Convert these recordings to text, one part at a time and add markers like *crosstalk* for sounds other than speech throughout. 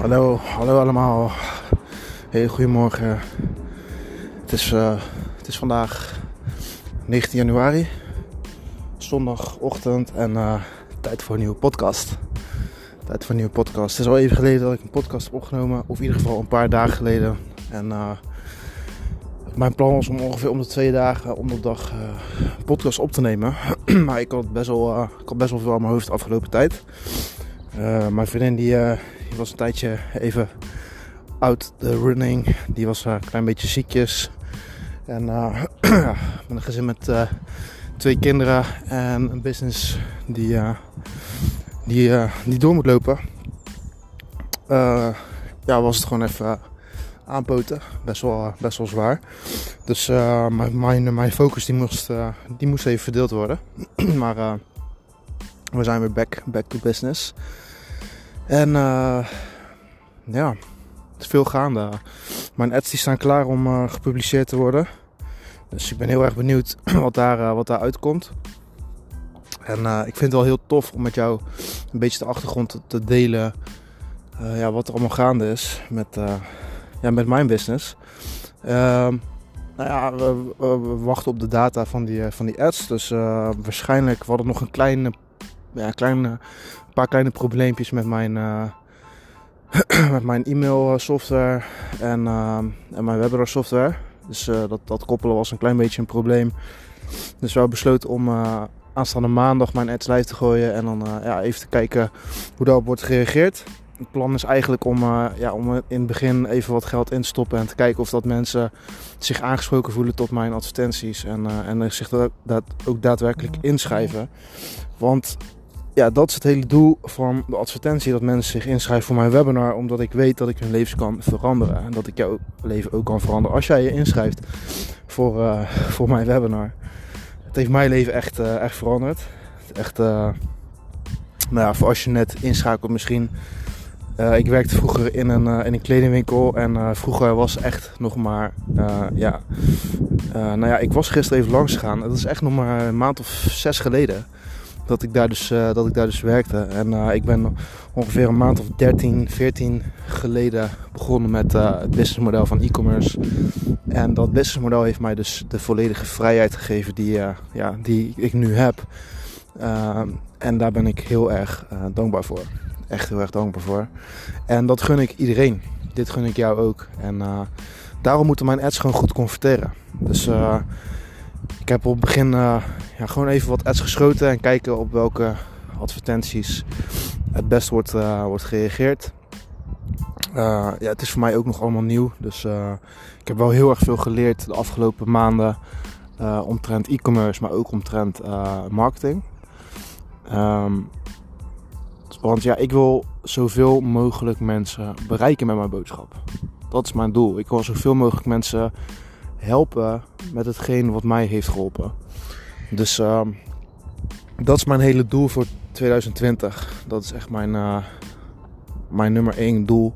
Hallo, hallo allemaal. Hey, goedemorgen. Het is, uh, het is vandaag 19 januari, zondagochtend en uh, tijd voor een nieuwe podcast. Tijd voor een nieuwe podcast. Het is al even geleden dat ik een podcast heb opgenomen, of in ieder geval een paar dagen geleden. En uh, mijn plan was om ongeveer om de twee dagen om de dag podcast op te nemen. *clears throat* maar ik had, best wel, ik had best wel veel aan mijn hoofd de afgelopen tijd. mijn vriendin die die was een tijdje even out the running. Die was een klein beetje ziekjes. En uh, *clears throat* met een gezin met uh, twee kinderen en een business die, die, die door moet lopen. ja, was het gewoon even aanpoten. Best wel, best wel zwaar. Dus mijn, mijn focus die moest, die moest even verdeeld worden. *clears throat* maar we zijn weer back, back to business. En uh, ja, het is veel gaande. Mijn ads die staan klaar om uh, gepubliceerd te worden. Dus ik ben heel erg benieuwd *clears throat* wat daar, uh, wat daar uitkomt. En ik vind het wel heel tof om met jou een beetje de achtergrond te delen. ja, wat er allemaal gaande is met, ja, met mijn business. Ehm, nou ja, we, wachten op de data van die, van die ads. Dus waarschijnlijk, we nog een kleine, ja, kleine paar kleine probleempjes met mijn, uh, *clears throat* met mijn e-mail software en, en mijn webinar software. Dus dat, dat koppelen was een klein beetje een probleem. Dus we hebben besloten om aanstaande maandag mijn ads live te gooien en dan ja, even te kijken hoe daarop wordt gereageerd. Het plan is eigenlijk om, ja, om in het begin even wat geld in te stoppen en te kijken of dat mensen zich aangesproken voelen tot mijn advertenties en, en zich dat ook daadwerkelijk inschrijven. Want ja, dat is het hele doel van de advertentie. Dat mensen zich inschrijven voor mijn webinar. Omdat ik weet dat ik hun leven kan veranderen. En dat ik jouw leven ook kan veranderen. Als jij je inschrijft voor, uh, voor mijn webinar. Het heeft mijn leven echt, uh, echt veranderd. Echt, uh, nou ja, voor als je net inschakelt misschien. ik werkte vroeger in een, in een kledingwinkel. En vroeger was echt nog maar, ja. nou ja, ik was gisteren even langs gegaan. Dat is echt nog maar een maand of zes geleden dat ik daar dus, uh, dat ik daar dus werkte. En uh, ik ben ongeveer een maand of 13, 14 geleden begonnen met uh, het businessmodel van e-commerce. En dat businessmodel heeft mij dus de volledige vrijheid gegeven die, ja, die ik nu heb. en daar ben ik heel erg dankbaar voor. Echt heel erg dankbaar voor. En dat gun ik iedereen. Dit gun ik jou ook. En daarom moeten mijn ads gewoon goed converteren. Dus ik heb op het begin uh, ja, gewoon even wat ads geschoten en kijken op welke advertenties het best wordt, uh, wordt gereageerd. Uh, ja, het is voor mij ook nog allemaal nieuw. Dus ik heb wel heel erg veel geleerd de afgelopen maanden omtrent e-commerce, maar ook omtrent marketing. Um, want ja, ik wil zoveel mogelijk mensen bereiken met mijn boodschap. Dat is mijn doel. Ik wil zoveel mogelijk mensen helpen met hetgeen wat mij heeft geholpen. Dus uh, dat is mijn hele doel voor 2020. Dat is echt mijn, uh, mijn nummer 1 doel.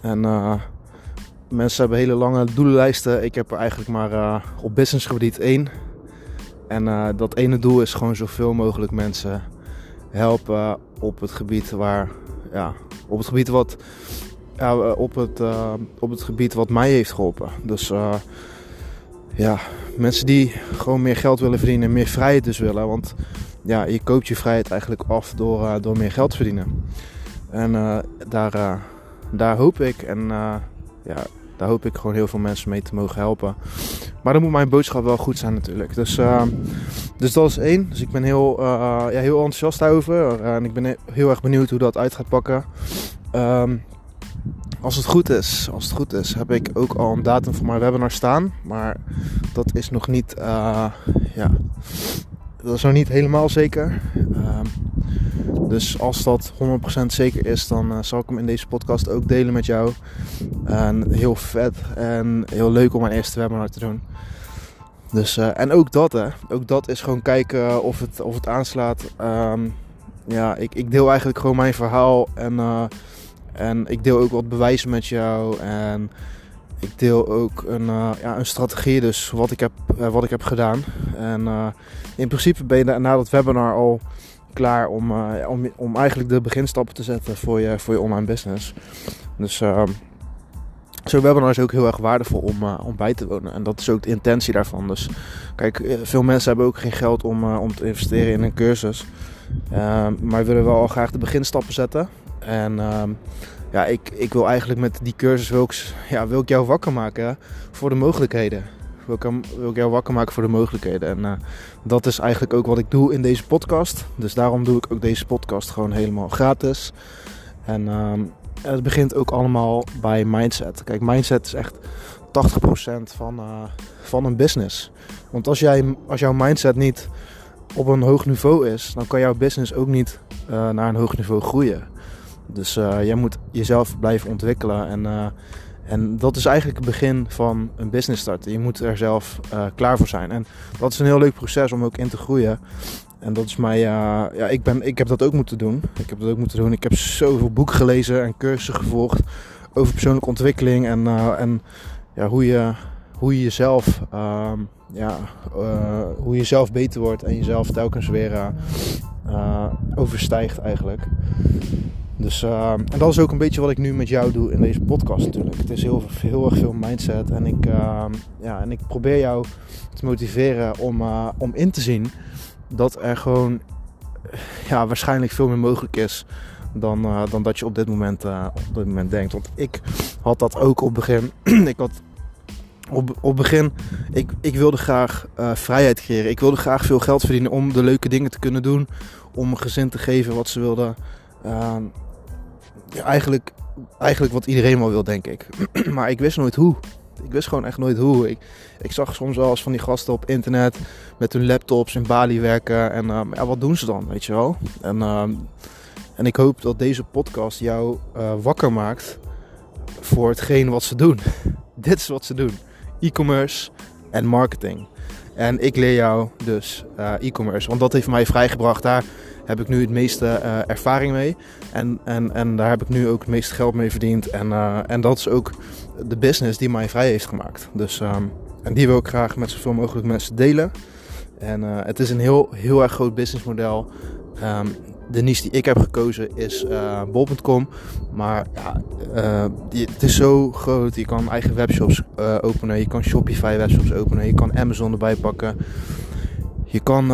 En uh, mensen hebben hele lange doelenlijsten. Ik heb er eigenlijk maar uh, op businessgebied één. En dat ene doel is gewoon zoveel mogelijk mensen helpen op het gebied waar, ja, op het gebied wat, ja, op het, op het gebied wat mij heeft geholpen. Dus ja, mensen die gewoon meer geld willen verdienen en meer vrijheid dus willen. Want ja, je koopt je vrijheid eigenlijk af door, uh, door meer geld te verdienen. En uh, daar, uh, daar hoop ik en ja, daar hoop ik gewoon heel veel mensen mee te mogen helpen. Maar dan moet mijn boodschap wel goed zijn natuurlijk. Dus, dus dat is één. Dus ik ben heel, ja, heel enthousiast daarover. en ik ben heel erg benieuwd hoe dat uit gaat pakken. Um, als het goed is, als het goed is, heb ik ook al een datum voor mijn webinar staan. Maar dat is nog niet, uh, ja, dat is nog niet helemaal zeker. Uh, dus als dat 100% zeker is, dan uh, zal ik hem in deze podcast ook delen met jou. En heel vet en heel leuk om mijn eerste webinar te doen. Dus, uh, en ook dat, hè. Ook dat is gewoon kijken of het, of het aanslaat. Um, ja, ik, ik deel eigenlijk gewoon mijn verhaal en en ik deel ook wat bewijzen met jou. En ik deel ook een, uh, ja, een strategie, dus wat ik heb, uh, wat ik heb gedaan. En uh, in principe ben je na dat webinar al klaar om, om, om eigenlijk de beginstappen te zetten voor je, voor je online business. Dus uh, zo'n webinar is ook heel erg waardevol om, om bij te wonen. En dat is ook de intentie daarvan. Dus kijk, veel mensen hebben ook geen geld om, om te investeren in een cursus. Ehm, maar willen wel al graag de beginstappen zetten. En ehm, ja, ik, ik wil eigenlijk met die cursus wil ik, ja, jou wakker maken voor de mogelijkheden. Wil ik, wil ik jou wakker maken voor de mogelijkheden. En uh, dat is eigenlijk ook wat ik doe in deze podcast. Dus daarom doe ik ook deze podcast gewoon helemaal gratis. En uh, het begint ook allemaal bij mindset. Kijk, mindset is echt 80% van, uh, van een business. Want als, jij, als jouw mindset niet op een hoog niveau is, dan kan jouw business ook niet uh, naar een hoog niveau groeien. Dus uh, jij moet jezelf blijven ontwikkelen. En, uh, en dat is eigenlijk het begin van een business starten. Je moet er zelf klaar voor zijn. En dat is een heel leuk proces om ook in te groeien. En dat is mij, ja, ik, ben, ik heb dat ook moeten doen. Ik heb dat ook moeten doen. Ik heb zoveel boeken gelezen en cursussen gevolgd over persoonlijke ontwikkeling en, en ja, hoe je hoe je jezelf, uh, ja, hoe je zelf beter wordt en jezelf telkens weer overstijgt eigenlijk. Dus, ehm, en dat is ook een beetje wat ik nu met jou doe in deze podcast natuurlijk. Het is heel, heel erg veel mindset en ik, ehm, ja, en ik probeer jou te motiveren om, eh, om in te zien dat er gewoon ja, waarschijnlijk veel meer mogelijk is dan, dan dat je op dit, moment, op dit moment denkt. Want ik had dat ook op begin. *clears throat* ik had op, op begin, ik, ik wilde graag vrijheid creëren. Ik wilde graag veel geld verdienen om de leuke dingen te kunnen doen. Om een gezin te geven wat ze wilden. Uh, eigenlijk, eigenlijk wat iedereen wel wil, denk ik. *clears throat* maar ik wist nooit hoe. Ik wist gewoon echt nooit hoe. Ik, ik zag soms wel eens van die gasten op internet met hun laptops in Bali werken. En uh, ja, wat doen ze dan, weet je wel? En, ehm, en ik hoop dat deze podcast jou eh, wakker maakt voor hetgeen wat ze doen. *laughs* Dit is wat ze doen e-commerce en marketing. En ik leer jou dus uh, e-commerce, want dat heeft mij vrijgebracht. Daar heb ik nu het meeste uh, ervaring mee. En, en, en daar heb ik nu ook het meeste geld mee verdiend. En, uh, en dat is ook de business die mij vrij heeft gemaakt. Dus, um, en die wil ik graag met zoveel mogelijk mensen delen. En het is een heel, heel erg groot businessmodel. Um, de niche die ik heb gekozen is bol.com. Maar ja, die, het is zo groot. Je kan eigen webshops openen. Je kan Shopify webshops openen. Je kan Amazon erbij pakken. Je kan,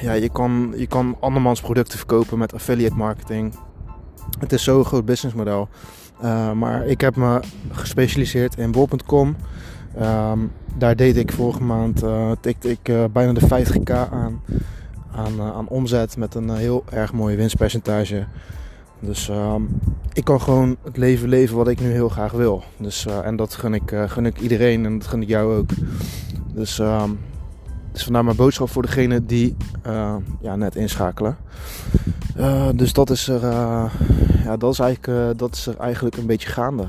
ja, je kan, je kan andermans producten verkopen met affiliate marketing. Het is zo'n groot businessmodel. maar ik heb me gespecialiseerd in bol.com. Um, daar deed ik vorige maand, tikte ik bijna de 50k aan aan, uh, aan omzet met een uh, heel erg mooi winstpercentage. Dus uh, ik kan gewoon het leven leven wat ik nu heel graag wil. Dus, uh, en dat gun ik, gun ik iedereen en dat gun ik jou ook. Dus, ehm, dus vandaar mijn boodschap voor degene die ja, net inschakelen. dus dat is, er, ja, dat, is eigenlijk, dat is er eigenlijk een beetje gaande.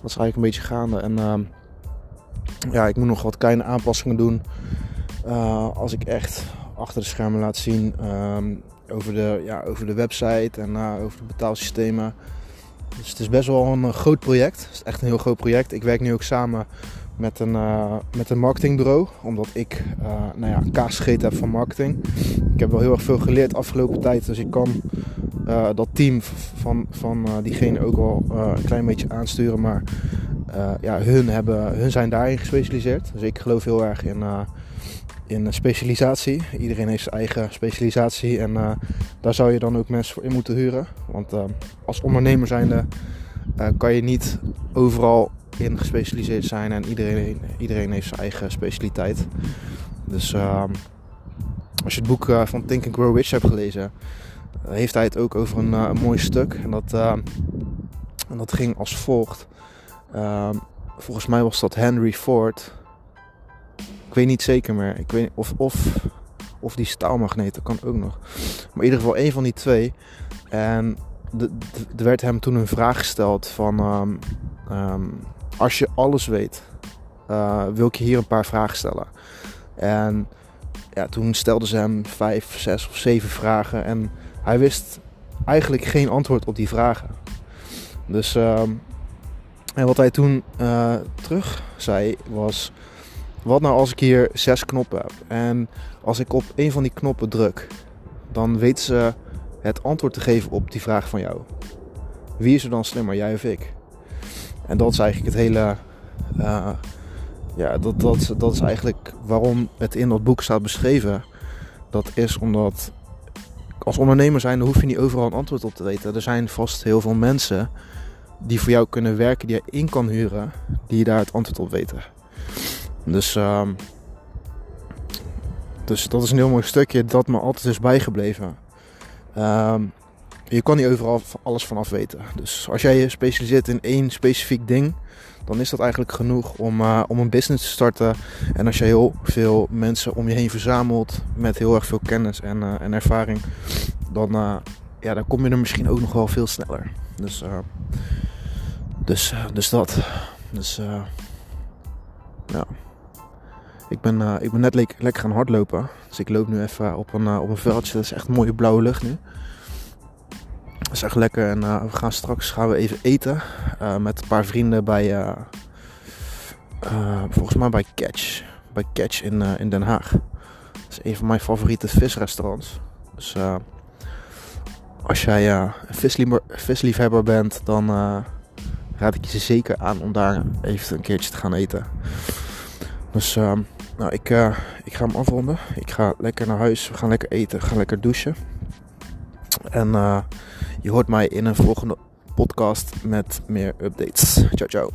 Dat is eigenlijk een beetje gaande. En ehm, ja, ik moet nog wat kleine aanpassingen doen. als ik echt achter de schermen laat zien um, over, de, ja, over de website en over de betaalsystemen. Dus het is best wel een groot project. Het is echt een heel groot project. Ik werk nu ook samen met een, uh, met een marketingbureau, omdat ik nou ja, kaas gegeten heb van marketing. Ik heb wel heel erg veel geleerd afgelopen tijd, dus ik kan dat team van, van diegene ook wel een klein beetje aansturen. Maar ja, hun, hebben, hun zijn daarin gespecialiseerd. Dus ik geloof heel erg in in specialisatie. Iedereen heeft zijn eigen specialisatie en daar zou je dan ook mensen voor in moeten huren. Want als ondernemer zijnde kan je niet overal gespecialiseerd zijn en iedereen, iedereen heeft zijn eigen specialiteit. Dus als je het boek van Think and Grow Rich hebt gelezen, heeft hij het ook over een, een mooi stuk. En dat, en dat ging als volgt. volgens mij was dat Henry Ford ik weet niet zeker meer. Ik weet, of, of, of die staalmagneten kan ook nog. Maar in ieder geval één van die twee. En er werd hem toen een vraag gesteld van... als je alles weet, uh, wil ik je hier een paar vragen stellen. En ja, toen stelden ze hem vijf, zes of zeven vragen. En hij wist eigenlijk geen antwoord op die vragen. Dus... Um, en wat hij toen uh, terug zei was wat nou als ik hier zes knoppen heb en als ik op een van die knoppen druk, dan weten ze het antwoord te geven op die vraag van jou. Wie is er dan slimmer, jij of ik? En dat is eigenlijk het hele. Uh, ja, dat, dat, dat is eigenlijk waarom het in dat boek staat beschreven. Dat is omdat als ondernemer zijn, dan hoef je niet overal een antwoord op te weten. Er zijn vast heel veel mensen die voor jou kunnen werken, die je in kan huren, die daar het antwoord op weten. Dus, uh, dus dat is een heel mooi stukje dat me altijd is bijgebleven. Uh, je kan niet overal alles vanaf weten. Dus als jij je specialiseert in één specifiek ding, dan is dat eigenlijk genoeg om, uh, om een business te starten. En als je heel veel mensen om je heen verzamelt met heel erg veel kennis en, uh, en ervaring, dan, uh, ja, dan kom je er misschien ook nog wel veel sneller. Dus, dus, dus dat. Dus ja. Ik ben, ik ben net le lekker gaan hardlopen. Dus ik loop nu even op een, op een veldje. Dat is echt mooie blauwe lucht nu. Is echt lekker. En uh, we gaan straks gaan we even eten. Uh, met een paar vrienden bij. Uh, volgens mij bij Catch. Bij Catch in, in Den Haag. Dat is een van mijn favoriete visrestaurants. Dus als jij een visliefhebber bent, dan raad ik je zeker aan om daar even een keertje te gaan eten. Dus nou, ik, ik ga hem afronden. Ik ga lekker naar huis. We gaan lekker eten. We gaan lekker douchen. En je hoort mij in een volgende podcast met meer updates. Ciao, ciao.